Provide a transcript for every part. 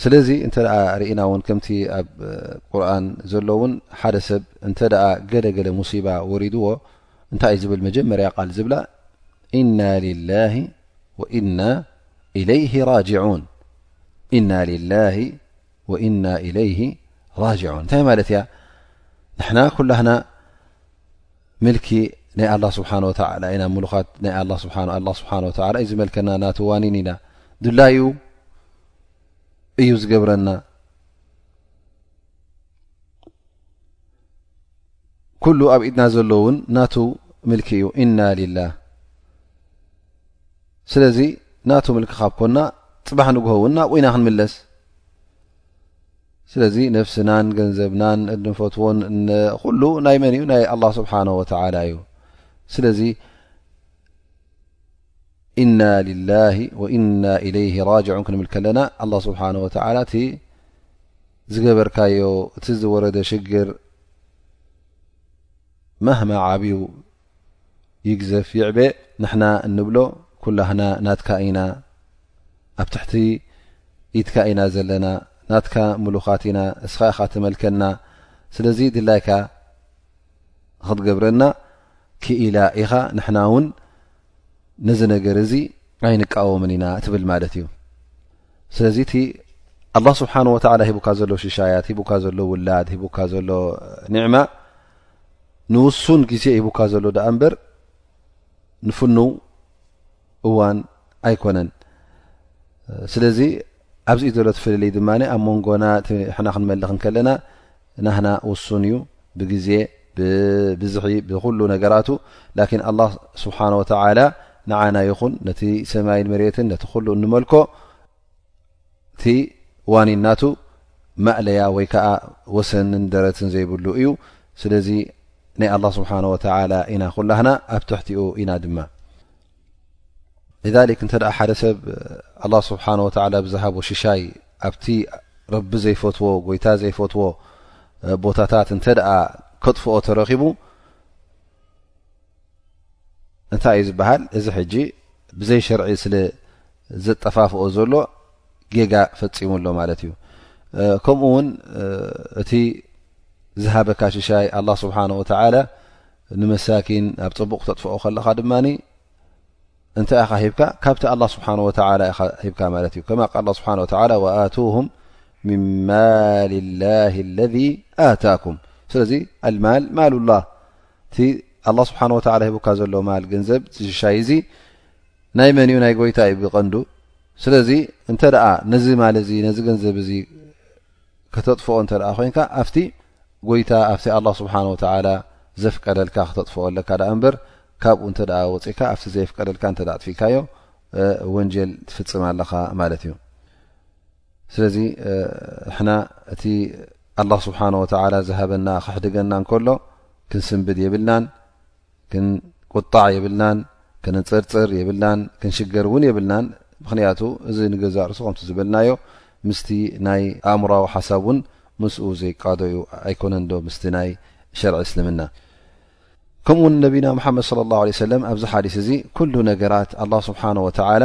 ስለዚ እንተ ርኢና እውን ከምቲ ኣብ ቁርን ዘሎ እውን ሓደ ሰብ እንተ ገለገለ ሙሲባ ወሪድዎ እንታይ ዝብል መጀመርያ ቃል ዝብላ እና ላ ወኢና ኢለይህ ራጅን እና ላ ወኢና ኢለይህ ራጅዑን እንታይ ማለት እያ ንሕና ኩላህና ምልኪ ናይ ኣላ ስብሓን ወተላ ኢና ምሉኻት ናይ ኣላ ስብሓ ኣላ ስብሓን ወተላ እዩ ዝመልከና ናቲ ዋኒን ኢና ድላዩ እዩ ዝገብረና ኩሉ ኣብ ኢድና ዘሎ እውን ናቱ ምልኪ እዩ እና ልላ ስለዚ ናቱ ምልኪ ካብ ኮና ፅባሕ ንግሆ እውን ናብኡኢና ክንምለስ ስለዚ ነፍስናን ገንዘብናን እንፈትዎን ኩሉ ናይ መን እዩ ናይ ኣላ ስብሓን ወተላ እዩ ስለዚ እና ልላ ወእና ኢለይ ራጅዑን ክንብል ከለና ኣላ ስብሓን ወተላ እቲ ዝገበርካዮ እቲ ዝወረደ ሽግር ማህማ ዓብዩ ይግዘፍ ይዕበ ንሕና እንብሎ ኩላህና ናትካ ኢና ኣብ ትሕቲ ኢትካ ኢና ዘለና ናትካ ምሉኻት ኢና እስኻ ኢኻ ትመልከና ስለዚ ድላይካ ክትገብረና ክኢላ ኢኻ ንሕና እውን ነዚ ነገር እዚ ኣይንቃወምን ኢና ትብል ማለት እዩ ስለዚ እቲ ኣላ ስብሓን ወተላ ሂቡካ ዘሎ ሽሻያት ሂቡካ ዘሎ ውላድ ሂቡካ ዘሎ ኒዕማ ንውሱን ግዜ ሂቡካ ዘሎ ደኣ እምበር ንፍኑው እዋን ኣይኮነን። ስለዚ ኣብዚ እዩ ዘሎ ትፍልልይ ድማ ኣብ መንጎና ሕና ክንመልኽ እንከለና ናህና ውሱን እዩ ብግዜ ብብዝሒ ብኩሉ ነገራቱ ላኪን ኣላ ስብሓን ወተዓላ ንዓና ይኹን ነቲ ሰማይን መሬትን ነቲ ኩሉ እንመልኮ እቲ ዋኒን ናቱ ማእለያ ወይ ከዓ ወሰንን ደረትን ዘይብሉ እዩ ስለዚ ናይ ኣላ ስብሓን ወተላ ኢና ኩላህና ኣብ ትሕቲኡ ኢና ድማ ሊክ እንተ ሓደ ሰብ ኣላ ስብሓን ወተላ ብዝሃቦ ሽሻይ ኣብቲ ረቢ ዘይፈትዎ ጎይታ ዘይፈትዎ ቦታታት እንተ ከጥፍኦ ተረኪቡ እንታይ እዩ ዝበሃል እዚ ሕጂ ብዘይ ሸርዒ ስለ ዘጠፋፍኦ ዘሎ ጌጋ ፈፂሙ ኣሎ ማለት እዩ ከምኡ ውን እቲ ዝሃበካ ሽሻይ ኣላ ስብሓን ወተላ ንመሳኪን ኣብ ፅቡቕ ክተጥፍኦ ከለካ ድማ እንታይ ኢኻ ሂብካ ካብቲ ኣላ ስብሓን ወተላ ኢኻ ሂብካ ማለት እዩ ከማ ቃል ስብሓን ወተላ ወኣቱሁም ምን ማል ላ ለذ ኣታኩም ስለዚ ኣልማል ማል ላ እቲ ኣላ ስብሓን ወተላ ሂቡካ ዘሎ ማል ገንዘብ ትሽሻይ እዚ ናይ መን እዩ ናይ ጎይታ እዩ ብቀንዱ ስለዚ እንተ ደኣ ነዚ ማል እዚ ነዚ ገንዘብ እዚ ከተጥፍኦ እንተ ኮይንካ ኣብቲ ጎይታ ኣብቲ ኣላህ ስብሓን ወተዓላ ዘፍቀደልካ ክተጥፍኦ ኣለካ ደኣ እምበር ካብኡ እንተ ወፂእካ ኣብቲ ዘየፍቀደልካ እንተ ኣጥፊእካዮ ወንጀል ትፍፅም ኣለኻ ማለት እዩ ስለዚ ሕና እቲ ኣላህ ስብሓን ወተዓላ ዝሃበና ክሕድገና እንከሎ ክንስንብድ የብልናን ክንቁጣዕ የብልናን ክንፅርፅር የብልናን ክንሽገር እውን የብልናን ምክንያቱ እዚ ንገዛ ርእሱ ከምቲ ዝበልናዮ ምስቲ ናይ ኣእምራዊ ሓሳብ እውን ምስኡ ዘይቃዶ ዩ ኣይኮነን ዶ ምስቲ ናይ ሸርዒ እስልምና ከምኡ ውን ነቢና መሓመድ ለ ላه ለ ሰለም ኣብዚ ሓዲስ እዚ ኩሉ ነገራት ኣላ ስብሓን ወተላ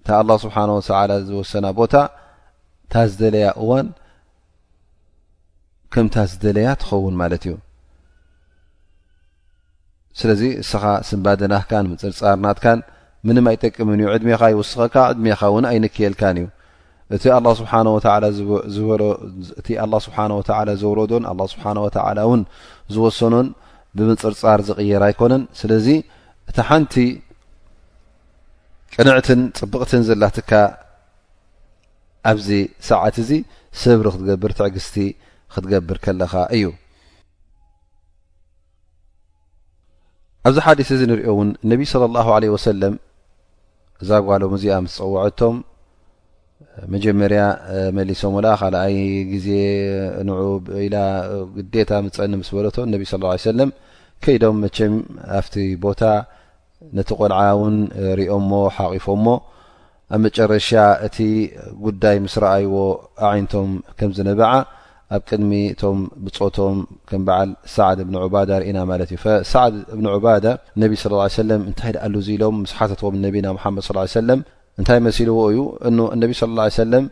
እታ ኣላ ስብሓን ወተላ ዝወሰና ቦታ እታ ዝደለያ እዋን ከምታ ዝደለያ ትኸውን ማለት እዩ ስለዚ እስኻ ስምባደናትካን ምፅርፃርናትካን ምንም ኣይጠቅምን እዩ ዕድሜኻ ይውስኸካ ዕድሜኻ እውን ኣይንክየልካን እዩ እቲ ኣላ ስብሓን ወተላ ዝበሎ እቲ ኣላ ስብሓን ወተላ ዘውረዶን ኣላ ስብሓን ወተላ እውን ዝወሰኖን ብምፅርፃር ዝቕየር ኣይኮነን ስለዚ እቲ ሓንቲ ቅንዕትን ፅብቕትን ዘላትካ ኣብዚ ሰዓት እዚ ስብሪ ክትገብር ትዕግስቲ ክትገብር ከለኻ እዩ ኣብዚ ሓዲስ እዚ ንሪኦ እውን ነቢ ስለ ላሁ ለ ወሰለም እዛ ጓሎም እዚኣ ምስ ፀወዐቶም መጀመርያ መሊሶምላ ካልኣይ ግዜ ን ኢላ ግዴታ ምፀኒ ምስ በለቶ ነቢ ስ ሰለም ከይዶም መቸም ኣብቲ ቦታ ነቲ ቆልዓ እውን ሪኦሞ ሓቂፎሞ ኣብ መጨረሻ እቲ ጉዳይ ምስ ረኣይዎ ኣዒንቶም ከም ዝነበዓ ኣብ ቅድሚ እቶም ብፆቶም ከም በዓል ሳዕድ እብኒ ዑባዳ ርኢና ማለት እዩ ሳዕድ እብኒ ዑባዳ ነቢ ስለ ላ ሰለም እንታይ ደኣሉ እዚ ኢሎም ምስ ሓተትዎም ነቢና ሙሓመድ ስ ሰለም እንታይ መሲልዎ እዩ እ እነቢ ስለ ላ ሰለም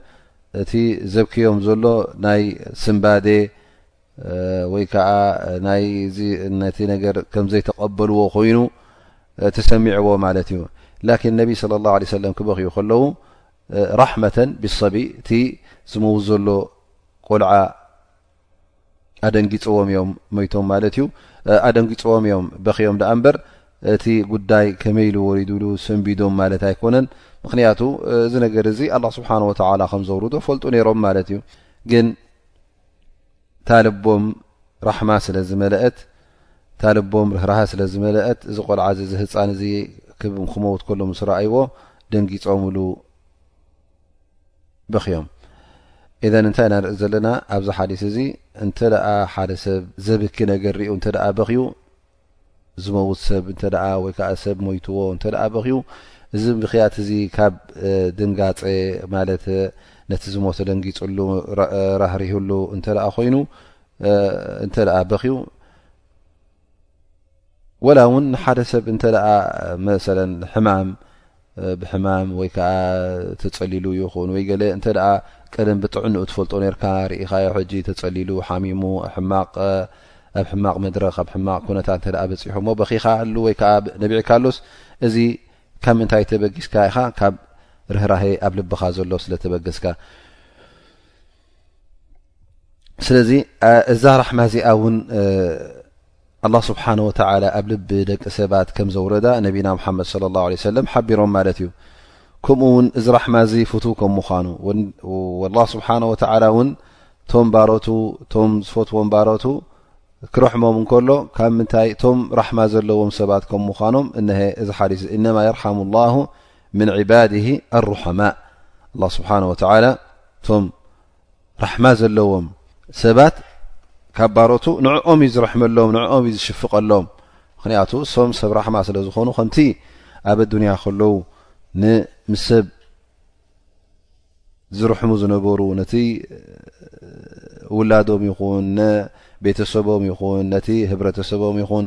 እቲ ዘብክዮም ዘሎ ናይ ስምባዴ ወይ ከዓ ናይዚ ነቲ ነገር ከምዘይተቀበልዎ ኮይኑ ተሰሚዕዎ ማለት እዩ ላኪን ነቢ ስለ ላሁ ለ ሰለም ክበክዩ ከለዉ ራሕመተን ብሰቢ እቲ ዝመውት ዘሎ ቆልዓ ኣደንጊፅዎም እዮም መይቶም ማለት እዩ ኣደንጊፅዎም እዮም በክዮም ደኣ እምበር እቲ ጉዳይ ከመይ ኢሉ ወሪዱሉ ሰንቢዶም ማለት ኣይኮነን ምክንያቱ እዚ ነገር እዚ ኣላ ስብሓን ወተላ ከም ዘውርዶ ፈልጡ ነይሮም ማለት እዩ ግን እታ ልቦም ራሕማ ስለ ዝመለአት እታ ልቦም ርህራሃ ስለ ዝመለአት እዚ ቆልዓ እዚ እዚ ህፃን እዚ ክመውት ከሎ ምስ ረኣይዎ ደንጊፆምሉ በክዮም ኢዘን እንታይ ኢና ንርኢ ዘለና ኣብዚ ሓዲስ እዚ እንተ ሓደ ሰብ ዘብኪ ነገር ሪኡ እንተ በክዩ ዝመውት ሰብ እንተ ወይ ከዓ ሰብ ሞይትዎ እንተ በኽዩ እዚ ብክያት እዚ ካብ ድንጋፀ ማለት ነቲ ዝሞተ ደንጊፅሉ ራህሪህሉ እንተ ኮይኑ እንተ በኽዩ ወላ እውን ንሓደ ሰብ እንተ መሰለ ሕማም ብሕማም ወይ ከዓ ተፀሊሉ ይኹን ወይ ገለ እንተ ቀደም ብጥዕንኡ ትፈልጦ ነርካ ርኢኻዮ ሕጂ ተፀሊሉ ሓሚሙ ሕማቕ ኣብ ሕማቕ መድረኽ ኣብ ሕማቕ ኩነታት እተ በፂሑ ሞ በኺኻ ኣሉ ወይ ከዓ ነቢዕካ ኣሎስ እዚ ካብ ምንታይ ተበጊስካ ኢኻ ካብ ርህራሀ ኣብ ልብኻ ዘሎ ስለተበገስካ ስለዚ እዛ ራሕማ እዚኣ እውን ኣላ ስብሓን ወተላ ኣብ ልቢ ደቂ ሰባት ከም ዘውረዳ ነቢና ሙሓመድ ለ ላ ለ ሰለም ሓቢሮም ማለት እዩ ከምኡ ውን እዚ ራሕማ እዚ ፍትው ከም ምዃኑ ላ ስብሓን ወተላ እውን እቶም ባሮቱ እቶም ዝፈትዎም ባሮቱ ክረሕሞም እንከሎ ካብ ምንታይ እቶም ራሕማ ዘለዎም ሰባት ከም ምዃኖም እነሀ እዚ ሓዲስ እ እነማ የርሓሙ ላሁ ምን ዕባድ ኣሩሓማ ላ ስብሓን ወተላ እቶም ራሕማ ዘለዎም ሰባት ካብ ባሮቱ ንዕኦም እዩ ዝረሕመሎም ንዕኦም እዩ ዝሽፍቀሎም ምክንያቱ እሶም ሰብ ራሕማ ስለ ዝኾኑ ከምቲ ኣብ ኣዱንያ ከለዉ ንምስ ሰብ ዝርሕሙ ዝነበሩ ነቲ ውላዶም ይኹን ነቤተሰቦም ይኹን ነቲ ህብረተሰቦም ይኹን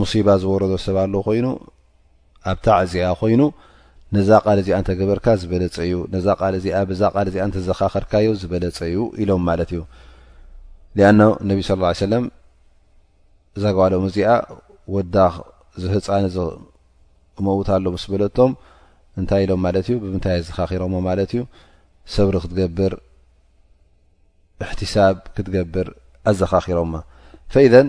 ሙሲባ ዝወረዶ ሰብ ኣሎ ኮይኑ ኣብ ታዕዚኣ ኮይኑ ነዛ ቃል እዚኣ እንተገበርካ ዝበለጸ እዩ ነዛ ቃል እዚኣ ብዛ ቃል እዚኣ እንተዘኻኸርካዮ ዝበለጸ እዩ ኢሎም ማለት እዩ ሊኣና ነቢ ስ ሰለም እዛ ጓሎም እዚኣ ወዳ ዝህፃን እዚ መውት ኣሎ ምስ በለቶም እንታይ ኢሎም ማለት እዩ ብምንታይ የዘኻኺሮሞ ማለት እዩ ሰብሪ ክትገብር እሕትሳብ ክትገብር ኣዘኻኺሮማ ፈኢዘን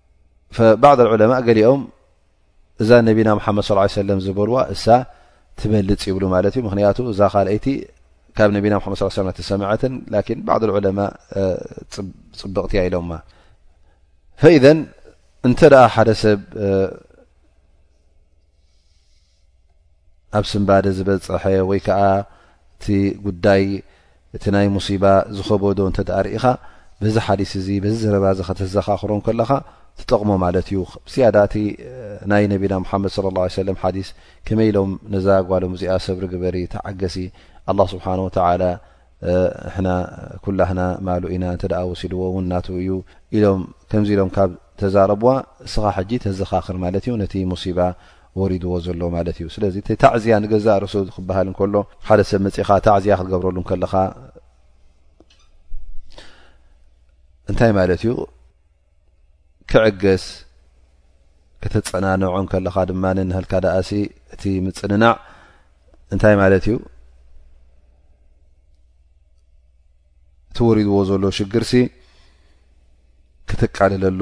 ባዕድ ዑለማء ገሊኦም እዛ ነቢና ሓመድ ص ሰለ ዝበልዋ እሳ ትበልፅ ይብሉ ማለት እዩ ምክንያቱ እዛ ካልይቲ ካብ ነቢና መድ ስ ተሰምዐትን ን ባዕድ ዑለማ ፅብቕቲ እያ ኢሎማ ፈኢዘን እንተ ሓደ ሰብ ኣብ ስንባደ ዝበጸሐ ወይ ከኣ እቲ ጉዳይ እቲ ናይ ሙሲባ ዝኸበዶ እንተ ርኢኻ በዚ ሓዲስ እዚ በዚ ዘረባ እዚ ከተዘኻኽሮም ከለኻ ትጠቕሞ ማለት እዩ ዝያዳ እቲ ናይ ነቢና ሙሓመድ ስለ ላ ሰለም ሓዲስ ከመይ ኢሎም ነዛ ጓሎም እዚኣ ሰብሪ ግበሪ ተዓገሲ ኣላ ስብሓን ወተዓላ ንሕና ኩላህና ማሉ ኢና እንተ ወሲድዎ እውን ናቱ እዩ ኢሎም ከምዚ ኢሎም ካብ ተዛረብዋ እስኻ ሕጂ ተዘኻኽር ማለት እዩ ነቲ ሙሲባ ወሪድዎ ዘሎ ማለት እዩ ስለዚ እቲ ታዕዝያ ንገዛእ ርእሱ ክበሃል እንከሎ ሓደ ሰብ መፅእኻ ታዕዝያ ክትገብረሉ ከለኻ እንታይ ማለት እዩ ክዕገስ ከተፀናንዖ ከለኻ ድማ ንህልካ ደኣሲ እቲ ምፅንናዕ እንታይ ማለት እዩ እቲ ወሪድዎ ዘሎ ሽግር ሲ ክትቃልለሉ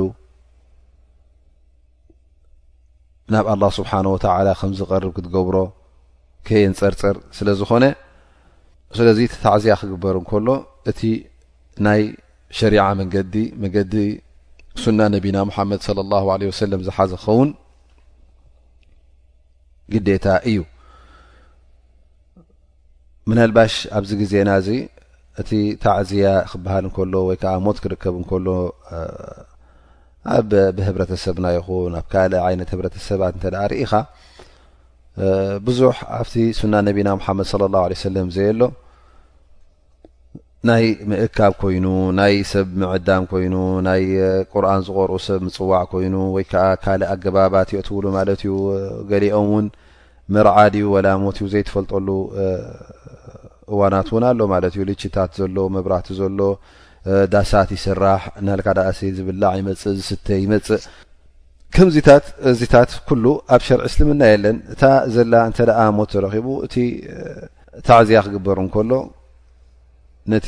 ናብ ኣላ ስብሓን ወተላ ከም ዝቀርብ ክትገብሮ ከየንፀርፅር ስለ ዝኾነ ስለዚ ተታዕዝያ ክግበር እንከሎ እቲ ናይ ሸሪዓ መንገዲ መገዲ ሱና ነቢና ሙሓመድ ለ ላ ለ ወሰለም ዝሓዘ ክኸውን ግዴታ እዩ ምናልባሽ ኣብዚ ግዜና እዚ እቲ ታዕዝያ ክበሃል እንከሎ ወይ ከዓ ሞት ክርከብ እንከሎ ኣብ ብህብረተሰብና ይኹን ኣብ ካልእ ዓይነት ህብረተሰባት እንተ ርኢኻ ብዙሕ ኣብቲ ሱና ነቢና ሙሓመድ ለ ላሁ ለ ሰለም ዘየሎ ናይ ምእካብ ኮይኑ ናይ ሰብ ምዕዳም ኮይኑ ናይ ቁርን ዝቆርኡ ሰብ ምፅዋዕ ኮይኑ ወይ ከዓ ካልእ ኣገባባት የእትውሉ ማለት እዩ ገሊኦም እውን መርዓ ድዩ ወላ ሞት ዩ ዘይትፈልጠሉ እዋናት እውን ኣሎ ማለት እዩ ልችታት ዘሎ መብራህቲ ዘሎ ዳሳት ይስራሕ ናልካ ዳእሲ ዝብላዕ ይመፅእ ዝስተ ይመፅእ ከምዚታት እዚታት ኩሉ ኣብ ሸርዒ እስልምና የለን እታ ዘላ እንተ ሞት ተረኪቡ እቲ ታዕዝያ ክግበር እንከሎ ነቲ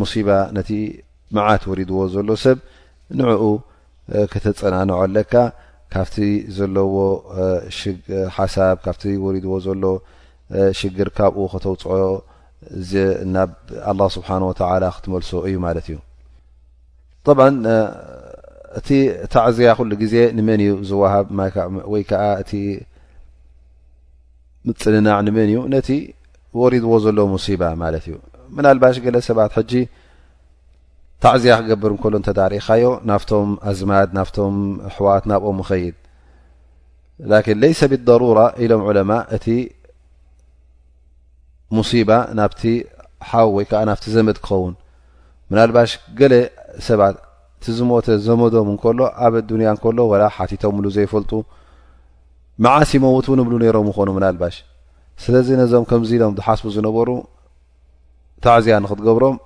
ሙሲባ ነቲ መዓት ወሪድዎ ዘሎ ሰብ ንዕኡ ከተፀናንዖ ኣለካ ካብቲ ዘለዎ ሓሳብ ካብቲ ወሪድዎ ዘሎ ሽግር ካብኡ ከተውፅኦ ናብ ኣላ ስብሓን ወተላ ክትመልሶ እዩ ማለት እዩ ጠብ እቲ ታዕዝያ ኩሉ ግዜ ንመን እዩ ዝወሃብ ወይ ከዓ እቲ ምጽንናዕ ንመን እዩ ነቲ ወሪድዎ ዘሎ ሙሲባ ማለት እዩ ምናልባሽ ገለ ሰባት ሕጂ ታዕዝያ ክገብር እንከሎ እንተዳርኢኻዮ ናብቶም ኣዝማድ ናብቶም ኣሕዋት ናብኦም ኸይድ ላኪን ለይሰ ብደሩራ ኢሎም ዑለማ እቲ ሙሲባ ናብቲ ሓው ወይ ከዓ ናብቲ ዘመድ ክኸውን ምናልባሽ ገለ ሰባት እቲ ዝሞተ ዘመዶም እንከሎ ኣብ ኣዱንያ እንከሎ ወላ ሓቲቶምሉ ዘይፈልጡ መዓስ ይመውት ውን እብሉ ነይሮም ይኾኑ ምናልባሽ ስለዚ ነዞም ከምዚ ኢሎም ዝሓስቡ ዝነበሩ ታዕዝያ ንክትገብሮም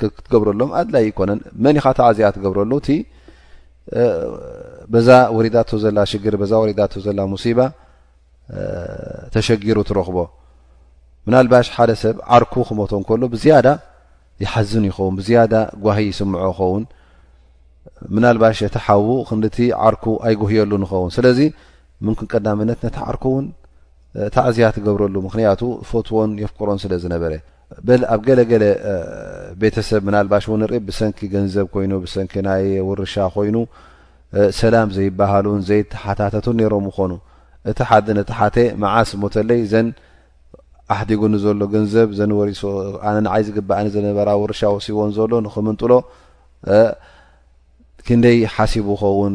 ክትገብረሎም ኣድላይ ይኮነን መን ኢካ ተዕዝያ ትገብረሉ እቲ በዛ ወሪዳቶ ዘላ ሽግር በዛ ወሪዳቶ ዘላ ሙሲባ ተሸጊሩ ትረኽቦ ምናልባሽ ሓደ ሰብ ዓርኩ ክመቶ ከሎ ብዝያዳ ይሓዝን ይኸውን ብዝያዳ ጓሂ ይስምዖ ይኸውን ምናልባሽ እቲ ሓዉ ክንዲቲ ዓርኩ ኣይጉህየሉ ንኸውን ስለዚ ምንኩን ቀዳምነት ነቲ ዓርኩ እውን ታእዝያ ትገብረሉ ምክንያቱ ፈትዎን የፍቅሮን ስለ ዝነበረ በል ኣብ ገለገለ ቤተሰብ ምናልባሽ እውን ንርኢ ብሰንኪ ገንዘብ ኮይኑ ብሰንኪ ናይ ውርሻ ኮይኑ ሰላም ዘይበሃሉን ዘይተሓታተቱን ነይሮም ምኾኑ እቲ ሓዲ ነቲ ሓተ መዓስ ሞተለይ ዘን ኣሕዲጉኒ ዘሎ ገንዘብ ዘንወሪሶ ኣነ ንዓይ ዝግባእኒ ዝነበራ ውርሻ ወሲዎን ዘሎ ንክምንጥሎ ክንደይ ሓሲቡ ኸውን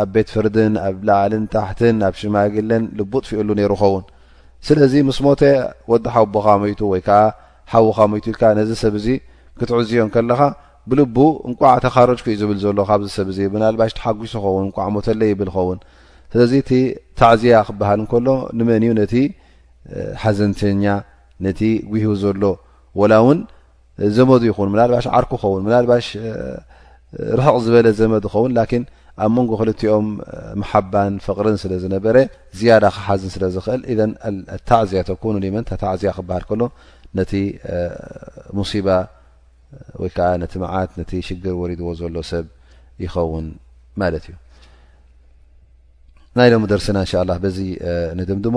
ኣብ ቤት ፍርድን ኣብ ላዕልን ታሕትን ኣብ ሽማግለን ልቡጥፊኡሉ ነይሩ ኸውን ስለዚ ምስ ሞተ ወዲ ሓቦኻ ሞይቱ ወይ ከዓ ሓውኻ ሞይቱ ኢልካ ነዚ ሰብ እዚ ክትዕዝዮ ከለኻ ብልቡ እንቋዕ ተኻረጅኩ እዩ ዝብል ዘሎ ካብዚ ሰብ እዚ ብናልባሽ ተሓጒሱ ኸውን እንቋዕ ሞተለ ይብል ኸውን ስለዚ እቲ ታዕዝያ ክበሃል እንከሎ ንመን እዩ ነቲ ሓዘንተኛ ነቲ ጉሂው ዘሎ ወላ እውን ዘመዱ ይኹን ምናልባሽ ዓርኩ ኸውን ምናልባሽ ርሕቕ ዝበለ ዘመድ ኸውን ላኪን ኣብ መንጎ ክልቲኦም መሓባን ፍቕርን ስለ ዝነበረ ዝያዳ ክሓዝን ስለ ዝኽእል እዘን ታዕዝያ ተኩኑ ሊመን ታዕዝያ ክበሃል ከሎ ነቲ ሙሲባ ወይ ከዓ ነቲ መዓት ነቲ ሽግር ወሪድዎ ዘሎ ሰብ ይኸውን ማለት እዩ ናይ ሎም ደርስና እንሻ ላ በዚ ንድምድሞ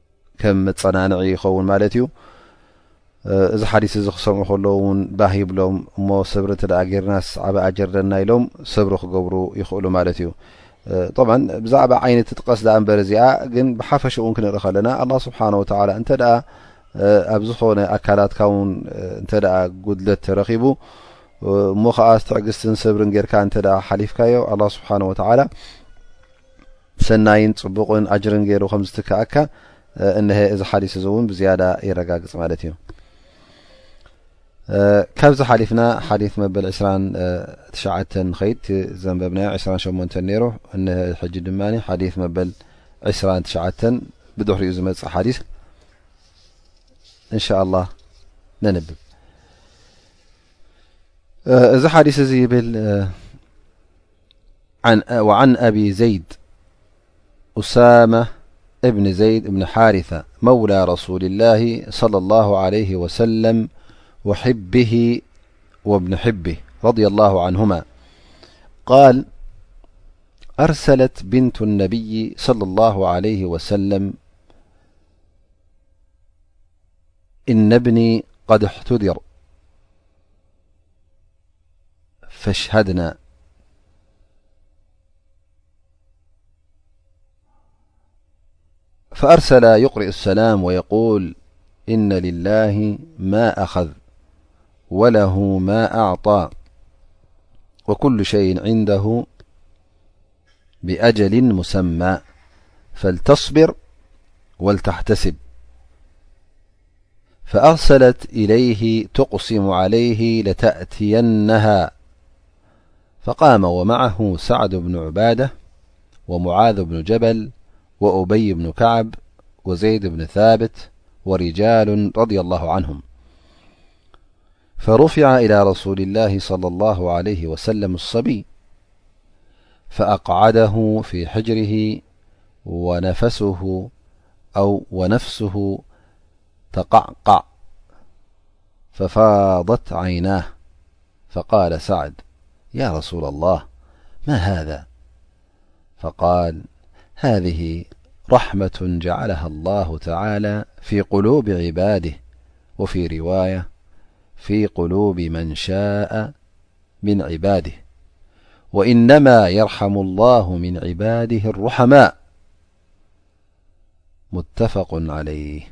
ከም መጸናንዒ ይኸውን ማለት እዩ እዚ ሓዲስ እዚ ክሰምዑ ከለዉ እውን ባህ ይብሎም እሞ ሰብሪ እንተ ገርናስ ዓበ ኣጀር ለና ኢሎም ሰብሪ ክገብሩ ይኽእሉ ማለት እዩ ብ ብዛዕባ ዓይነቲ ጥቀስ ዳኣ እንበር እዚኣ ግን ብሓፈሽ እውን ክንርኢ ከለና ኣላ ስብሓን ወተላ እንተ ኣብ ዝኾነ ኣካላትካ ውን እንተ ጉድለት ተረኺቡ እሞ ከዓ ትዕግስትን ሰብርን ጌርካ እንተ ሓሊፍካዮ ኣላ ስብሓን ወተላ ሰናይን ጽቡቕን ኣጅርን ገይሩ ከም ዝትክኣካ እነሀ እዚ ሓዲስ እዚ እውን ብዝያዳ የረጋግጽ ማለት እዩ ካብዚ ሓሊፍና ሓዲ መበል 29 ንኸይድ ቲ ዘንበብናዮ 28 ነይሩ እነ ሕጂ ድማ ሓዲ መበል 29 ብድሕሪኡ ዝመፅእ ሓዲስ እንሻ ላ ነንብብ እዚ ሓዲስ እዚ ይብል وعن ኣب ዘيድ أسامة እብن ዘيድ ብن ሓرثة مولى رسول الله صلى الله عليه وسلم وحبه وابن حبه رضي الله عنهما قال أرسلت بنت النبي صلى الله عليه وسلم إن ابني قد احتذر فاشهدنا فأرسل يقرأ السلام ويقول إن لله ما أخذ وله ما أعطا وكل شيء عنده بأجل مسمى فلتصبر ولتحتسب فأرسلت إليه تقسم عليه لتأتينها فقام ومعه سعد بن عبادة ومعاذ بن جبل وأبي بن كعب وزيد بن ثابت ورجال رضي الله عنهم فرفع إلى رسول الله- صلى الله عليه وسلم الصبي فأقعده في حجره ونفسه أو ونفسه تقعقع ففاضت عيناه فقال سعد يا رسول الله ما هذا فقال هذه رحمة جعلها الله تعالى في قلوب عباده وفي رواية في قلوب من شاء من عباده وإنما يرحم الله من عباده الرحماء متفق عليه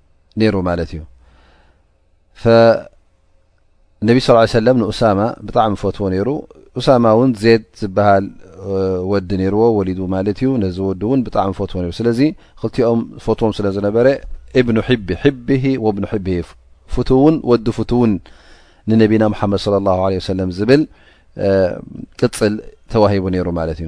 ነይሩ ማለት እዩ ነቢ ስ ሰለ ንኡሳማ ብጣዕሚ ፈትዎ ነይሩ ኡሳማ እውን ዜድ ዝበሃል ወዲ ነይርዎ ወሊዱ ማለት እዩ ነዚ ወዲ እውን ብጣዕሚ ፈትዎ ሩ ስለዚ ክልቲኦም ፈትዎም ስለ ዝነበረ እብኑ ሒቢ ሒቢ ወብኑ ሒቢ ፍትውን ወዲ ፍትውን ንነቢና ሓመድ ለ ላ ለ ሰለም ዝብል ቅፅል ተዋሂቡ ነይሩ ማለት እዩ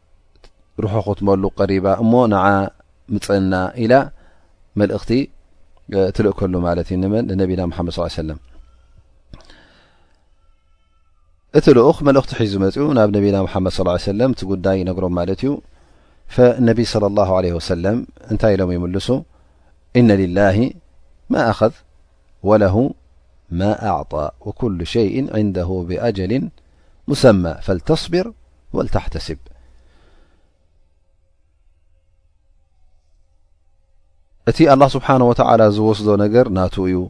ርሑ ክትመሉ ቀሪባ እሞ ንዓ ምፀና ኢላ መልእኽቲ ትልእከሉ ማለት እዩ ንመን ንነቢና መሓመድ ስ ሰለም እቲ ልኡኽ መልእኽቲ ሒዙ መፅኡ ናብ ነቢና ሓመድ ص ሰለም እቲ ጉዳይ ይነግሮም ማለት እዩ ፈነቢ صለ ላه ለ ወሰለም እንታይ ኢሎም ይምልሱ እነ ልላሂ ማ ኣኸ وله ما أعطى وكل شيء عنده بأجل مسمى فلتصبر ولتحتسب እت الله سبحنه وتعلى ዝوስ نر نت እዩ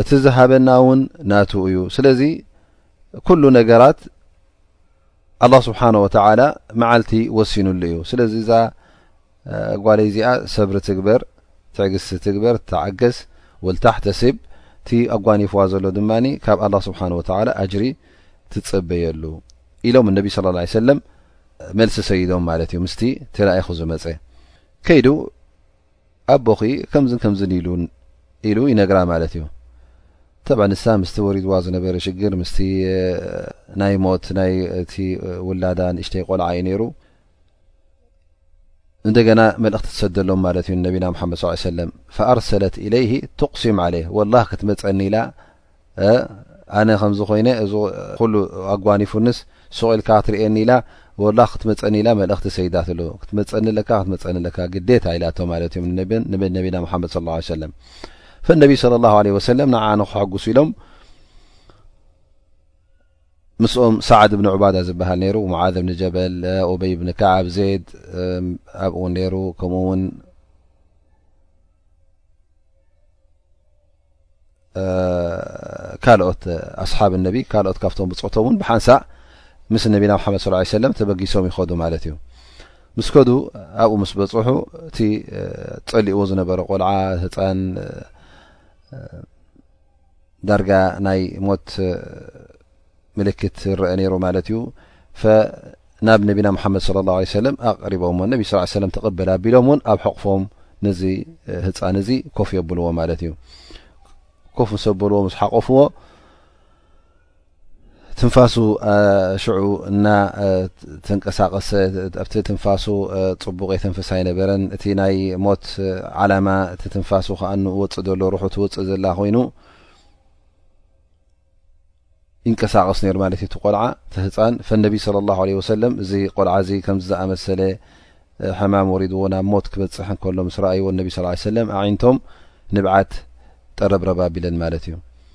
እت زهبن ون نت እዩ ل كل نرت الله سبحانه وتعلى معلت وسنل ዩ ل ጓለይ እዚኣ ሰብሪ ትግበር ትዕግስቲ ትግበር ተዓገስ ወልታሕተስብ እቲ ኣጓኒፍዋ ዘሎ ድማ ካብ ኣላ ስብሓን ወተላ ኣጅሪ ትፀበየሉ ኢሎም እነቢ ስለ ላ ሰለም መልሲ ሰይዶም ማለት እዩ ምስቲ ተላኢኹ ዝመፀ ከይዱ ኣቦኺ ከምዝን ከምዝን ኢሉ ኢሉ ይነግራ ማለት እዩ ተብ ንሳ ምስቲ ወሪድዋ ዝነበረ ሽግር ምስቲ ናይ ሞት ናይ እቲ ውላዳ ንእሽተይ ቆልዓ እዩ ነይሩ እንደገና መልእኽቲ ትሰደሎም ማለት እዩ ነቢና ሓመድ ስ ሰለ ፈኣርሰለት ኢለይ ትቕሲም ዓለ ወላ ክትመፀኒ ኢላ ኣነ ከምዚ ኮይነ እዚ ኩሉ ኣጓኒፉንስ ሱቕኢልካ ክትርእየኒ ኢላ ወላ ክትመፀኒ ኢላ መልእኽቲ ሰይዳትሉ ክትመፀኒ ለካ ክትመፀኒ ለካ ግዴታ ኢላቶ ማለት እዮም ነቢና ሓመድ ስ ሰለም ፈነቢ ለ ላ ለ ወሰለም ንዓ ንክሐጉሱ ኢሎም ምስኦም ሳዕድ ብኒ ዑባዳ ዝበሃል ነይሩ ሙዓዝ ብኒ ጀበል ኡበይ ብኒ ከዓብ ዜድ ኣብኡ ነይሩ ከምኡ ውን ካልኦት ኣስሓብ ነቢ ካልኦት ካብቶም ብፆቶም ውን ብሓንሳእ ምስ ነቢና ሓመድ ስ ሰለም ተበጊሶም ይኸዱ ማለት እዩ ምስ ከዱ ኣብኡ ምስ በፅሑ እቲ ፀሊእዎ ዝነበረ ቆልዓ ህፃን ዳርጋ ናይ ሞት ምልክት ዝረአ ነይሩ ማለት እዩ ናብ ነቢና ሙሓመድ صለ ላه ለ ሰለም ኣቕሪቦም ነቢ ስ ሰለም ተቐበል ኣቢሎም እውን ኣብ ሕቕፎም ነዚ ህፃን እዚ ኮፍ የብልዎ ማለት እዩ ኮፍ ምሰብልዎ ምስ ሓቆፍዎ ትንፋሱ ሽዑ እና ተንቀሳቀሰ ኣብቲ ትንፋሱ ፅቡቅ የተንፍስ ኣይነበረን እቲ ናይ ሞት ዓላማ እቲ ትንፋሱ ከዓ ወፅእ ዘሎ ሩሑ ትወፅእ ዘላ ኮይኑ ይንቀሳቀስ ነሩ ማለት እዩ ቆልዓ ህፃን ፈነቢ ስለ ላ ለ ወሰለም እዚ ቆልዓ እዚ ከምዚ ዝኣመሰለ ሕማም ወሪድዎ ናብ ሞት ክበፅሕ ከሎ ምስ ረኣይዎ ነቢ ስ ሰለም ኣዒንቶም ንብዓት ጠረብረብ ኣቢለን ማለት እዩ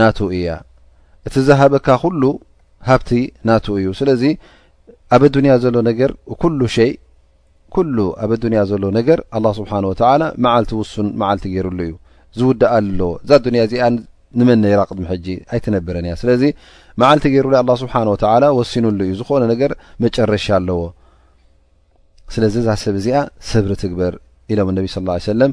ናቱ እያ እቲ ዝሃበካ ኩሉ ሃብቲ ናቱ እዩ ስለዚ ኣብ ዱንያ ዘሎ ነገር ኩሉ ሸይ ኩሉ ኣብ ኣዱንያ ዘሎ ነገር ኣላ ስብሓን ወተላ መዓልቲ ውሱን መዓልቲ ገይሩሉ እዩ ዝውዳኣ ኣለዎ እዛ ኣዱንያ እዚኣ ንመን ነራ ቅድሚ ሕጂ ኣይትነብረን እያ ስለዚ መዓልቲ ገይሩሉ ኣላ ስብሓን ወተላ ወሲኑሉ እዩ ዝኾነ ነገር መጨረሻ ኣለዎ ስለዚ እዛ ሰብ እዚኣ ሰብሪ ትግበር ኢሎም ነቢ ስ ሰለም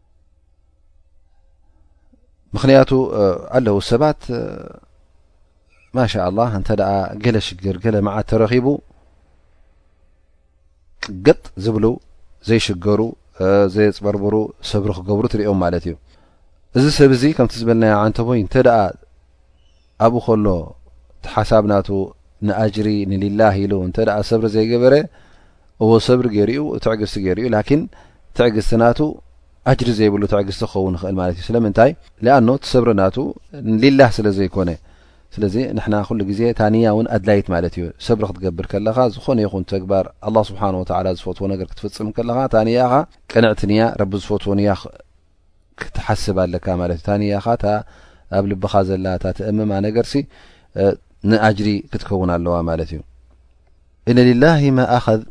ምክንያቱ ኣለዉ ሰባት ማሻ ኣላ እንተ ገለ ሽግር ገለ መዓት ተረኪቡ ቅገጥ ዝብሉ ዘይሽገሩ ዘየፅበርብሩ ሰብሪ ክገብሩ ትሪኦም ማለት እዩ እዚ ሰብ እዚ ከምቲ ዝበልናዮ ዓንተቦይ እንተ ኣብኡ ከሎ እቲ ሓሳብ ናቱ ንኣጅሪ ንሊላህ ኢሉ እንተ ሰብሪ ዘይገበረ እዎ ሰብሪ ገይሩኡ ትዕግስቲ ገይሩኡ ላኪን ትዕግስቲ ናቱ ኣጅሪ ዘይብሉ ትዕግስቲ ክኸውን ይኽእል ማለት እዩ ስለምንታይ ሊኣኖ ትሰብሪ ናቱ ሊላህ ስለ ዘይኮነ ስለዚ ንሕና ኩሉ ግዜ ታንያ እውን ኣድላይት ማለት እዩ ሰብሪ ክትገብር ከለኻ ዝኾነ ይኹን ተግባር ኣላ ስብሓን ወተላ ዝፈትዎ ነገር ክትፍፅም ከለኻ ታንያኻ ቅንዕቲ ንያ ረቢ ዝፈትዎ ንያ ክትሓስብ ኣለካ ማለት እዩ እታ ንያኻ እታ ኣብ ልብኻ ዘላ እታ ትእምማ ነገርሲ ንኣጅሪ ክትከውን ኣለዋ ማለት እዩ እነ ልላሂ ማ ኣኸዝ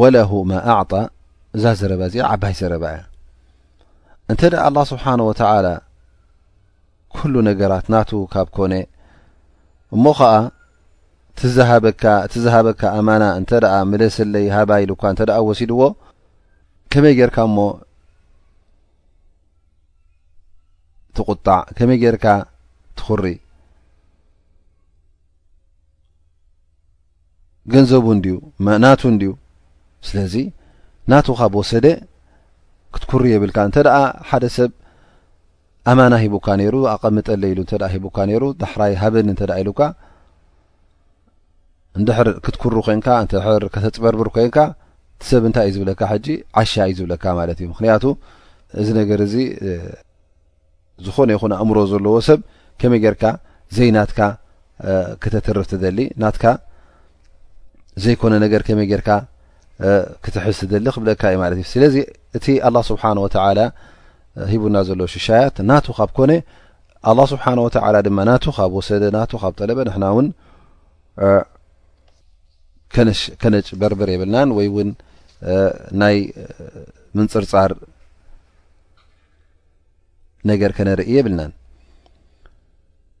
ወለሁ ማ ኣዕጣ እዛ ዘረባ እዚኣ ዓባይ ዘረባ እያ እንተ ደኣ ኣላ ስብሓን ወተዓላ ኩሉ ነገራት ናቱ ካብ ኮነ እሞ ኸኣ እቲ ዝሃበካ እቲ ዝሃበካ ኣማና እንተ ደኣ ምለሰለይ ሃባ ኢሉካ እንተ ደኣ ወሲድዎ ከመይ ጌርካ እሞ ትቝጣዕ ከመይ ጌርካ ትዅሪ ገንዘቡ እንድዩ ናቱ እንድዩ ስለዚ ናቱ ካብ ወሰደ ክትኩሪ የብልካ እንተ ደኣ ሓደ ሰብ ኣማና ሂቡካ ነይሩ ኣቐምጠለይ ኢሉ እንተ ሂቡካ ነይሩ ዳሕራይ ሃበኒ እንተ ኢሉካ እንድሕር ክትኩሩ ኮንካ እንድሕር ከተፅበርብር ኮንካ ሰብ እንታይ እዩ ዝብለካ ሕጂ ዓሻ እዩ ዝብለካ ማለት እዩ ምክንያቱ እዚ ነገር እዚ ዝኾነ ይኹን ኣእምሮ ዘለዎ ሰብ ከመይ ጌርካ ዘይናትካ ከተትርፍ ትደሊ ናትካ ዘይኮነ ነገር ከመይ ጌርካ ክትሕዝ ትደሊ ክብለካ እዩ ማለት እዩ ስለዚ እቲ ኣላ ስብሓን ወተላ ሂቡና ዘሎ ሽሻያት ናቱ ካብ ኮነ ኣላ ስብሓን ወተላ ድማ ናቱ ካብ ወሰደ ናቱ ካብ ጠለበ ንሕና እውን ከነጭ በርብር የብልናን ወይ እውን ናይ ምንፅርፃር ነገር ከነርኢ የብልናን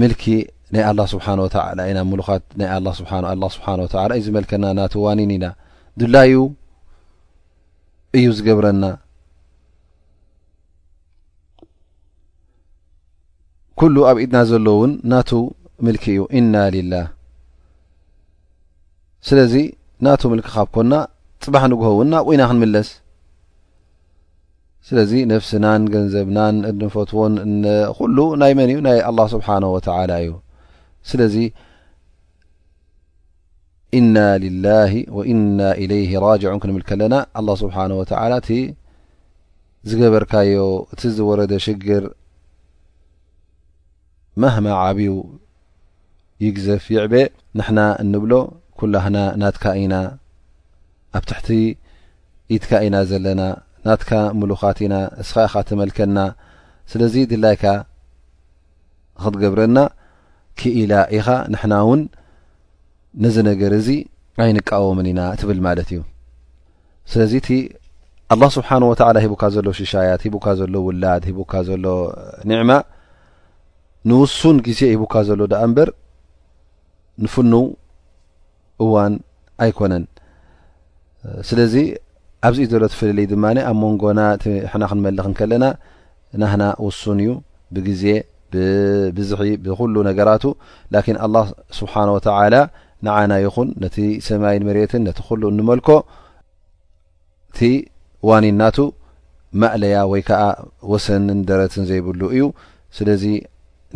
ምልኪ ናይ ኣላ ስብሓን ወተላ ኢና ምሉኻት ናይ ኣላ ስብሓ ኣላ ስብሓን ወተላ እዩ ዝመልከና ናቲ ዋኒን ኢና ድላዩ እዩ ዝገብረና ኩሉ ኣብ ኢድና ዘሎ እውን ናቱ ምልኪ እዩ እና ልላ ስለዚ ናቱ ምልኪ ካብ ኮና ፅባሕ ንግሆ እውን ናብኡኢና ክንምለስ ስለዚ ነፍስናን ገንዘብናን እንፈትዎን ኩሉ ናይ መን እዩ ናይ ኣላ ስብሓን ወተላ እዩ ስለዚ ኢና ልላ ወኢና ኢለይ ራጅዑን ክንብል ከለና ኣላ ስብሓን ወተላ እቲ ዝገበርካዮ እቲ ዝወረደ ሽግር ማህማ ዓብዩ ይግዘፍ ይዕበ ንሕና እንብሎ ኩላህና ናትካ ኢና ኣብ ትሕቲ ኢድካ ኢና ዘለና ናትካ ምሉኻት ኢና እስኻ ኢኻ ትመልከና ስለዚ ድላይካ ንክትገብረና ክኢላ ኢኻ ንሕና ውን ነዚ ነገር እዚ ኣይንቃወምን ኢና ትብል ማለት እዩ ስለዚ እቲ ኣላ ስብሓን ወተላ ሂቡካ ዘሎ ሽሻያት ሂቡካ ዘሎ ውላድ ሂቡካ ዘሎ ኒዕማ ንውሱን ግዜ ሂቡካ ዘሎ ድኣ እምበር ንፍኑው እዋን ኣይኮነን ስለዚ ኣብዚ ዘሎ ትፍልልይ ድማ ኣብ መንጎና እቲ ሕና ክንመልኽ ከለና ናህና ውሱን እዩ ብግዜ ብብዝሒ ብኩሉ ነገራቱ ላኪን ኣላህ ስብሓን ወተዓላ ንዓና ይኹን ነቲ ሰማይን መሬትን ነቲ ኩሉ እንመልኮ እቲ ዋኒን ናቱ ማእለያ ወይ ከዓ ወሰንን ደረትን ዘይብሉ እዩ ስለዚ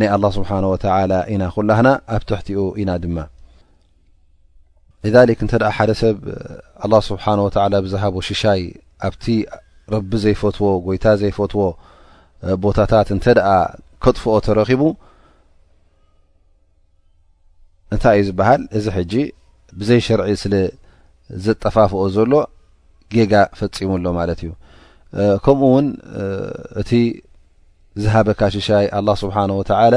ናይ ኣላህ ስብሓን ወተዓላ ኢና ኩላህና ኣብ ትሕቲኡ ኢና ድማ ሊክ እንተ ሓደ ሰብ ኣላ ስብሓን ወተላ ብዝሃቦ ሽሻይ ኣብቲ ረቢ ዘይፈትዎ ጎይታ ዘይፈትዎ ቦታታት እንተ ደኣ ከጥፍኦ ተረኪቡ እንታይ እዩ ዝበሃል እዚ ሕጂ ብዘይ ሸርዒ ስለ ዘጠፋፍኦ ዘሎ ጌጋ ፈፂሙ ኣሎ ማለት እዩ ከምኡ እውን እቲ ዝሃበካ ሽሻይ ኣላ ስብሓን ወተላ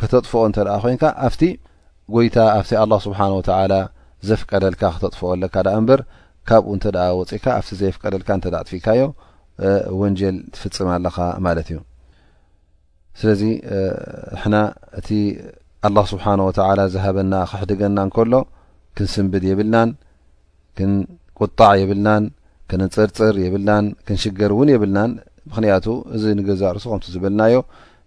ከተጥፍኦ እንተ ደኣ ኮይንካ ኣብቲ ጎይታ ኣብቲ ኣላ ስብሓን ወተዓላ ዘፍቀደልካ ክተጥፍኦ ኣለካ ደኣ እምበር ካብኡ እንተ ደኣ ወፂእካ ኣብቲ ዘየፍቀደልካ እንተ ኣጥፊእካዮ ወንጀል ትፍፅም ኣለኻ ማለት እዩ ስለዚ ሕና እቲ ኣላ ስብሓን ወተዓላ ዝሃበና ክሕድገና እንከሎ ክንስንብድ የብልናን ክንቁጣዕ የብልናን ክንጽርጽር የብልናን ክንሽገር እውን የብልናን ምክንያቱ እዚ ንገዛእ ርእሱ ከምቲ ዝበልናዮ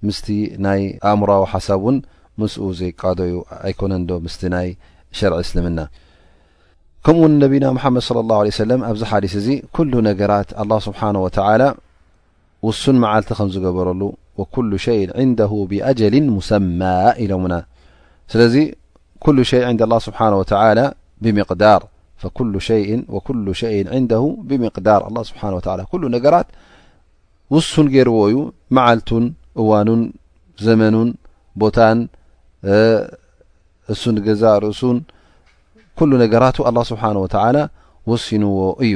ምስቲ ናይ ኣእምሮዊ ሓሳብ እውን ምስኡ ዘይቃዶ ዩ ኣይኮነን ዶ ምስቲ ናይ ሸርዒ እስልምና ከምኡ ውን ነቢና መሓመድ صለ ላه ሰለም ኣብዚ ሓዲስ እዚ ኩሉ ነገራት ኣላ ስብሓን ወተላ وسن معلت م زقبرل وكل شيء عنده بأجل مسمى الن سل كل شي عند الله سبحانه وتعالى بمقدار فء وك يء عنده بمقدار الله سنه وى نرت وسن رو معلت اون زمن ب زرسن كل ነራت الله ስبحنه وتلى وሲنዎ እዩ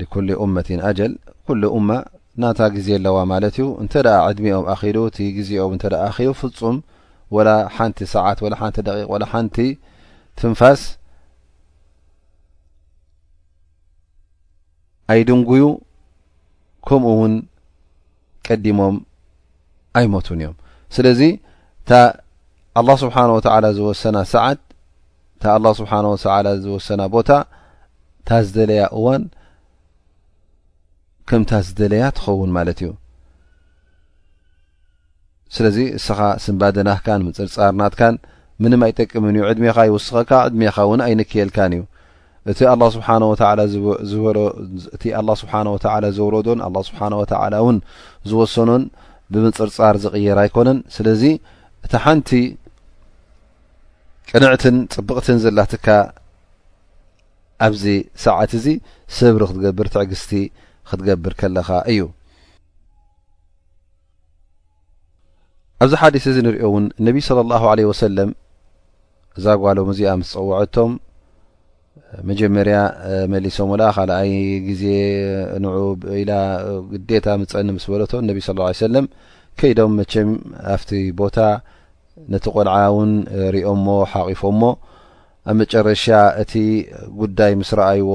ሊኩሊ ኡመቲን ኣጀል ኩሉ ኡማ ናታ ግዜ ኣለዋ ማለት እዩ እንተ ዕድሚኦም ኣኪሉ እቲ ግዜኦም እተ ኣኪሉ ፍፁም ወላ ሓንቲ ሰዓት ወላ ሓንቲ ደቂቅ ወላ ሓንቲ ትንፋስ ኣይድንጉዩ ከምኡ እውን ቀዲሞም ኣይሞቱን እዮም ስለዚ እታ ኣላ ስብሓን ወተላ ዝወሰና ሰዓት እታ ኣላ ስብሓን ወተላ ዝወሰና ቦታ እታ ዝደለያ እዋን ከምታ ዝደለያ ትኸውን ማለት እዩ ስለዚ እስኻ ስንባደ ናትካን ምጽርጻር ናትካን ምንም ኣይጠቅምን እዩ ዕድሜኻ ይውስኸካ ዕድሜኻ እውን ኣይንክየልካን እዩ እቲ ኣላ ስብሓን ወተላ ዝበሎ እቲ ኣላ ስብሓን ወተላ ዘውረዶን ኣላ ስብሓን ወተላ እውን ዝወሰኖን ብምጽርጻር ዝቕየር ኣይኮነን ስለዚ እቲ ሓንቲ ቅንዕትን ፅብቕትን ዘላትካ ኣብዚ ሰዓት እዚ ሰብሪ ክትገብር ትዕግስቲ ክትገብር ከለኻ እዩ ኣብዚ ሓዲስ እዚ ንሪኦ እውን ነቢይ ስለ ላሁ ለ ወሰለም እዛ ጓሎም እዚኣ ምስ ፀውዐቶም መጀመርያ መሊሶምላ ካልኣይ ግዜ ን ኢላ ግዴታ ምፀኒ ምስ በለቶ ነቢ ስ ሰለም ከይዶም መቸም ኣብቲ ቦታ ነቲ ቆልዓ እውን ሪኦሞ ሓቂፎሞ ኣብ መጨረሻ እቲ ጉዳይ ምስ ረኣይዎ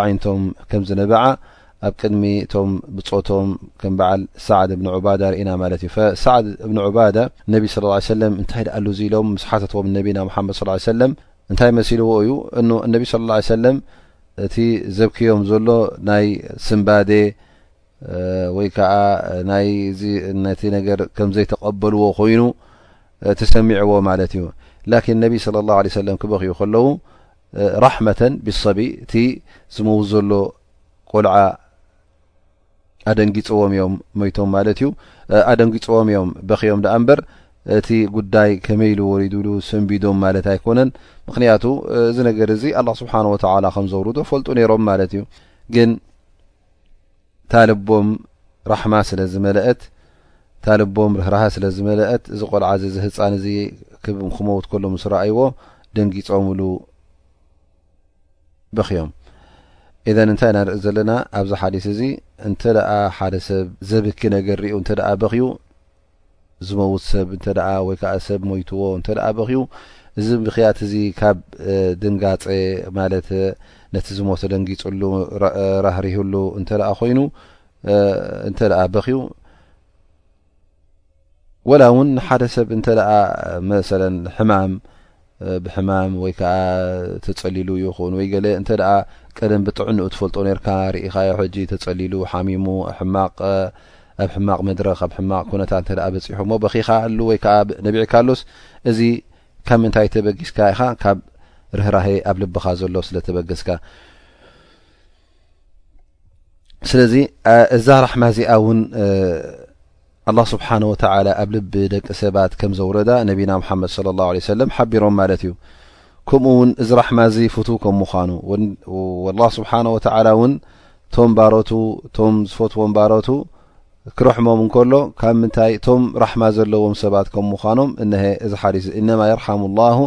ኣዒንቶም ከም ዝነበዓ ኣብ ቅድሚ እቶም ብጾቶም ከም በዓል ሳዕድ እብኒ ዑባዳ ርኢና ማለት እዩ ሳዕድ እብኒ ዑባዳ ነቢ ስለ ላ ሰለም እንታይ ደኣሉ እዙ ኢሎም ምስ ሓተትዎም ነቢና ሙሓመድ ስ ሰለም እንታይ መሲልዎ እዩ እ እነቢ ስለ ላ ሰለም እቲ ዘብክዮም ዘሎ ናይ ስምባዴ ወይ ከዓ ናይ እዚ ነቲ ነገር ከም ዘይተቐበልዎ ኮይኑ ተሰሚዕዎ ማለት እዩ ላኪን ነቢ ስለ ላሁ ለ ሰለም ክበክዩ ከለዉ ራሕመተን ብሰቢ እቲ ዝመውት ዘሎ ቆልዓ ኣደንጊፅዎም እዮም መይቶም ማለት እዩ ኣደንጊፅዎም እዮም በክዮም ደኣ እምበር እቲ ጉዳይ ከመይ ኢሉ ወሪዱሉ ሰንቢዶም ማለት ኣይኮነን ምክንያቱ እዚ ነገር እዚ ኣላ ስብሓን ወተላ ከም ዘውርዶ ፈልጡ ነይሮም ማለት እዩ ግን እታ ልቦም ራሕማ ስለ ዝመለአት እታ ልቦም ርህራሀ ስለ ዝመለአት እዚ ቆልዓ እዚ እዚ ህፃን እዚ ክመውት ከሎ ምስ ረኣይዎ ደንጊፆምሉ በክዮም ኢዘን እንታይ ኢና ንርኢ ዘለና ኣብዚ ሓዲስ እዚ እንተ ሓደ ሰብ ዘብኪ ነገር ሪኡ እንተ በክዩ ዝመውት ሰብ እንተ ወይ ከኣ ሰብ ሞይትዎ እንተ በኽዩ እዚ ብኽያት እዚ ካብ ድንጋጸ ማለት ነቲ ዝሞተ ደንጊጽሉ ራህሪህሉ እንተ ኮይኑ እንተ በኽዩ ወላ እውን ሓደ ሰብ እንተ መሰለን ሕማም ብሕማም ወይ ከኣ ተጸሊሉ ይኹን ወይ ገለ እንተ ደኣ ቀደም ብጥዕንኡ ትፈልጦ ነርካ ርኢኻዮ ሕጂ ተጸሊሉ ሓሚሙ ሕማቕ ኣብ ሕማቕ መድረኽ ኣብ ሕማቕ ኩነታት እንተ ደኣ በጺሑ እሞ በኺኻ ኣሉ ወይ ከኣ ነቢዕካ ኣሎስ እዚ ካብ ምንታይ ተበጊስካ ኢኻ ካብ ርህራሄ ኣብ ልብኻ ዘሎ ስለ ተበገስካ ስለዚ እዛ ራሕማ እዚኣ እውን ኣላ ስብሓን ወተላ ኣብ ልቢ ደቂ ሰባት ከም ዘውረዳ ነቢና ሓመድ ለ ላ ለ ሰለም ሓቢሮም ማለት እዩ ከምኡ ውን እዚ ራሕማ እዚ ፍቱ ከም ምዃኑ ወላ ስብሓን ወተላ እውን እቶም ባሮቱ እቶም ዝፈትዎም ባሮቱ ክረሕሞም እንከሎ ካብ ምንታይ እቶም ራሕማ ዘለዎም ሰባት ከም ምዃኖም እነሀ እዚ ሓዲስ እነማ የርሓሙ ላሁ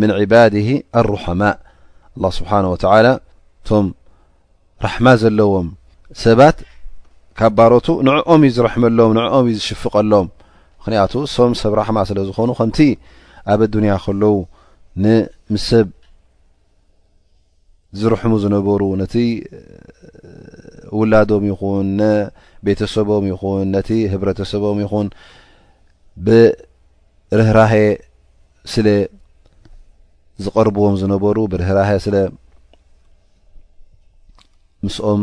ምን ዒባድህ ኣሩሓማእ ኣላ ስብሓን ወተዓላ እቶም ራሕማ ዘለዎም ሰባት ካብ ባሮቱ ንዕኦም እዩ ዝረሕመሎም ንዕኦም እዩ ዝሽፍቀሎም ምክንያቱ ሶም ሰብ ራሕማ ስለ ዝኾኑ ከምቲ ኣብ ኣዱንያ ከለዉ ንምሰብ ዝርሕሙ ዝነበሩ ነቲ ውላዶም ይኹን ነቤተሰቦም ይኹን ነቲ ህብረተሰቦም ይኹን ብርህራሀ ስለ ዝቐርብዎም ዝነበሩ ብርህራሀ ስለ ምስኦም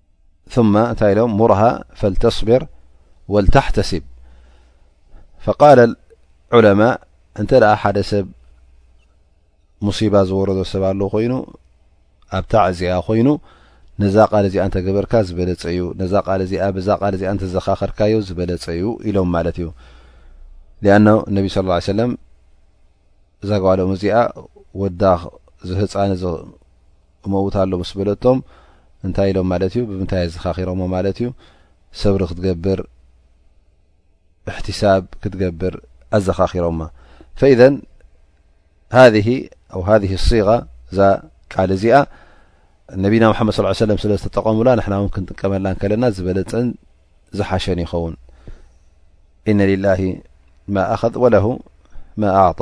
ثم እንታይ ኢሎም ሙርሃ ፈልተስብር ወልተሕተስብ ፈቃለ ዑለማ እንተ ደኣ ሓደ ሰብ ሙሲባ ዝወረዶ ሰብ ኣለ ኮይኑ ኣብ ታዕዚኣ ኮይኑ ነዛ ቃል እዚኣ እንተገበርካ ዝበለፀ እዩ ነዛ ቃል እዚኣ ብዛ ቃል እዚኣ እንተዘካኸርካዮ ዝበለፀ እዩ ኢሎም ማለት እዩ ሊኣኖ ነቢ ስ ሰለም እዛ ጓሎም እዚኣ ወዳ ዝህፃን እመውት ኣሎ ምስ በለቶም እንታይ ኢሎም ማለት እዩ ብምንታይ ኣዘኻኺሮሞ ማለት እዩ ሰብሪ ክትገብር እሕትሳብ ክትገብር ኣዘኻኺሮማ ፈኢዘ ሃ ኣው ሃ ሲغ እዛ ቃል እዚኣ ነቢና ሓመድ ስ ሰለም ስለ ዝተጠቐሙላ ንሕና እውን ክንጥቀመላ ከለና ዝበለፅን ዝሓሸን ይኸውን እነ ሊላ ማ ኣኸ ወለ ማ ኣዕጣ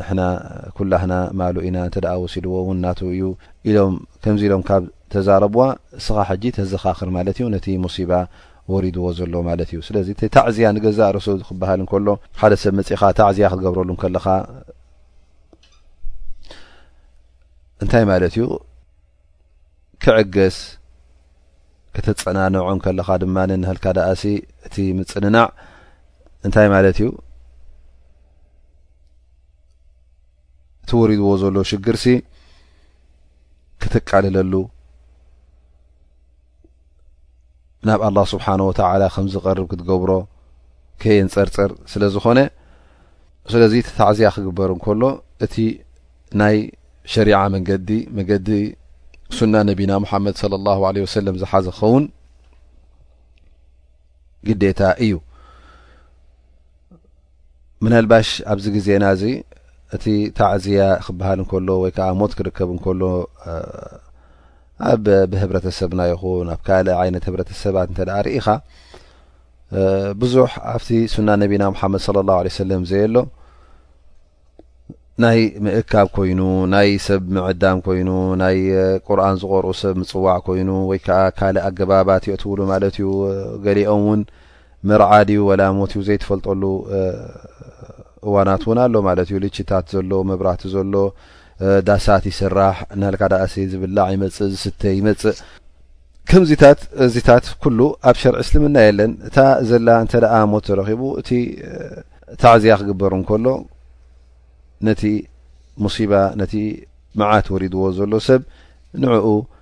ንሕና ኩላህና ማሉ ኢና እንተ ወሲድዎ ውን ናቱ እዩ ኢሎም ከምዚ ኢሎም ካብ ተዛረብዋ እስኻ ሕጂ ተዘኻኽር ማለት እዩ ነቲ ሙሲባ ወሪድዎ ዘሎ ማለት እዩ ስለዚ እቲ ታዕዝያ ንገዛእ ርእሱ ክበሃል እንከሎ ሓደ ሰብ መጺኻ ታዕዝያ ክትገብረሉ ከለኻ እንታይ ማለት እዩ ክዕገስ ከተጸናንዖ ከለኻ ድማ ንሃልካ ደኣሲ እቲ ምጽንናዕ እንታይ ማለት እዩ እቲ ወሪድዎ ዘሎ ሽግርሲ ክትቃልለሉ ናብ ኣላ ስብሓን ወተላ ከም ዝቀርብ ክትገብሮ ከየንፀርፅር ስለ ዝኾነ ስለዚ እቲ ታዕዝያ ክግበር እንከሎ እቲ ናይ ሸሪዓ መንገዲ መገዲ ሱና ነቢና ሙሓመድ ለ ላ ለ ወሰለም ዝሓዘ ክኸውን ግዴታ እዩ ምናልባሽ ኣብዚ ግዜና እዚ እቲ ታዕዝያ ክበሃል እንከሎ ወይ ከዓ ሞት ክርከብ እንከሎ ኣብ ብህብረተሰብና ይኹን ኣብ ካልእ ዓይነት ህብረተሰባት እንተ ደኣ ርኢኻ ብዙሕ ኣብቲ ሱና ነቢና ሙሓመድ ስለ ላሁ ለ ሰለም ዘየሎ ናይ ምእካብ ኮይኑ ናይ ሰብ ምዕዳም ኮይኑ ናይ ቁርን ዝቆርኡ ሰብ ምፅዋዕ ኮይኑ ወይ ከዓ ካልእ ኣገባባት የእትውሉ ማለት እዩ ገሊኦም እውን መርዓ ድዩ ወላ ሞት እዩ ዘይትፈልጠሉ እዋናት እውን ኣሎ ማለት እዩ ልችታት ዘሎ መብራህቲ ዘሎ ዳሳት ይስራሕ ናልካ ዳእሲ ዝብላዕ ይመፅእ ዝስተ ይመፅእ ከምዚታት እዚታት ኩሉ ኣብ ሸርዒ እስልምና የለን እታ ዘላ እንተ ደኣ ሞት ተረኪቡ እቲ ታዕዝያ ክግበር እንከሎ ነቲ ሙሲባ ነቲ መዓት ወሪድዎ ዘሎ ሰብ ንዕኡ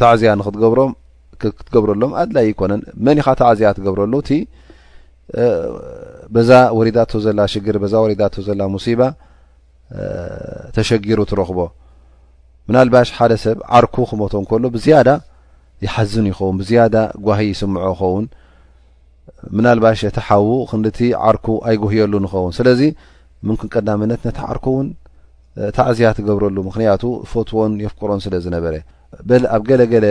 ታዕዝያ ንክትገብሮም ክትገብረሎም ኣድላይ ኣይኮነን መን ኢኻ ታዕዝያ ትገብረሉ እቲ በዛ ወሪዳቶ ዘላ ሽግር በዛ ወሪዳቶ ዘላ ሙሲባ ተሸጊሩ ትረኽቦ ምናልባሽ ሓደ ሰብ ዓርኩ ክመቶ እንከሎ ብዝያዳ ይሓዝን ይኸውን ብዝያዳ ጓሂ ይስምዖ ይኸውን ምናልባሽ እቲ ሓዉ ክንዲቲ ዓርኩ ኣይጉህየሉ ንኸውን ስለዚ ምንክን ቀዳምነት ነቲ ዓርኩ እውን ታዕዝያ ትገብረሉ ምክንያቱ ፈትዎን የፍቅሮን ስለ ዝነበረ በል ኣብ ገለገለ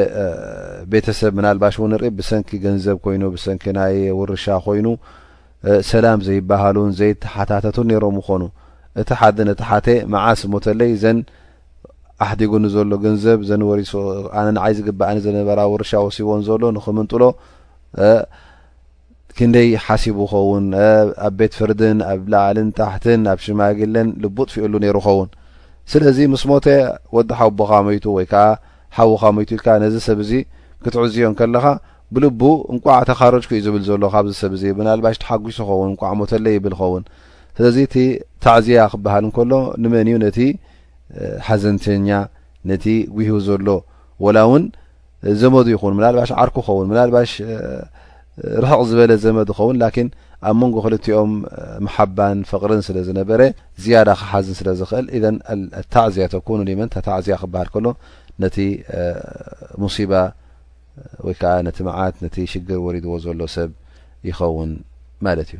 ቤተሰብ ምናልባሽ እውን ንርኢ ብሰንኪ ገንዘብ ኮይኑ ብሰንኪ ናይ ውርሻ ኮይኑ ሰላም ዘይበሃሉን ዘይተሓታተቱን ነይሮም ምኾኑ እቲ ሓዲ ነቲ ሓተ መዓስ ሞተለይ ዘን ኣሕዲጉኒ ዘሎ ገንዘብ ዘንወሪሶ ኣነ ንዓይ ዝግባእኒ ዝነበራ ውርሻ ወሲዎን ዘሎ ንክምንጥሎ ክንደይ ሓሲቡ ኸውን ኣብ ቤት ፍርድን ኣብ ላዕልን ታሕትን ኣብ ሽማግለን ልቡ ጥፍኡሉ ነይሩ ኸውን ስለዚ ምስ ሞተ ወዲ ሓቦኻ መይቱ ወይ ከዓ ሓውኻ መይቱ ኢልካ ነዚ ሰብ እዚ ክትዕዝዮ ከለኻ ብልቡ እንቋዕ ተኻረጅኩ እዩ ዝብል ዘሎ ካብዚ ሰብ እዚ ብናልባሽ ተሓጒሱ ኸውን እንቋዕ ሞተለ ይብል ኸውን ስለዚ እቲ ታዕዝያ ክበሃል እንከሎ ንመን እዩ ነቲ ሓዘንተኛ ነቲ ጉሂው ዘሎ ወላ እውን ዘመዱ ይኹን ምናልባሽ ዓርኩ ኸውን ምናልባሽ ርሕቕ ዝበለ ዘመድ ኸውን ላኪን ኣብ መንጎ ክልቲኦም መሓባን ፍቕርን ስለ ዝነበረ ዝያዳ ክሓዝን ስለ ዝኽእል እዘን ታዕዝያ ተኩኑ ሊመን ታዕዝያ ክበሃል ከሎ ነቲ ሙሲባ ወይ ከዓ ነቲ መዓት ነቲ ሽግር ወሪድዎ ዘሎ ሰብ ይኸውን ማለት እዩ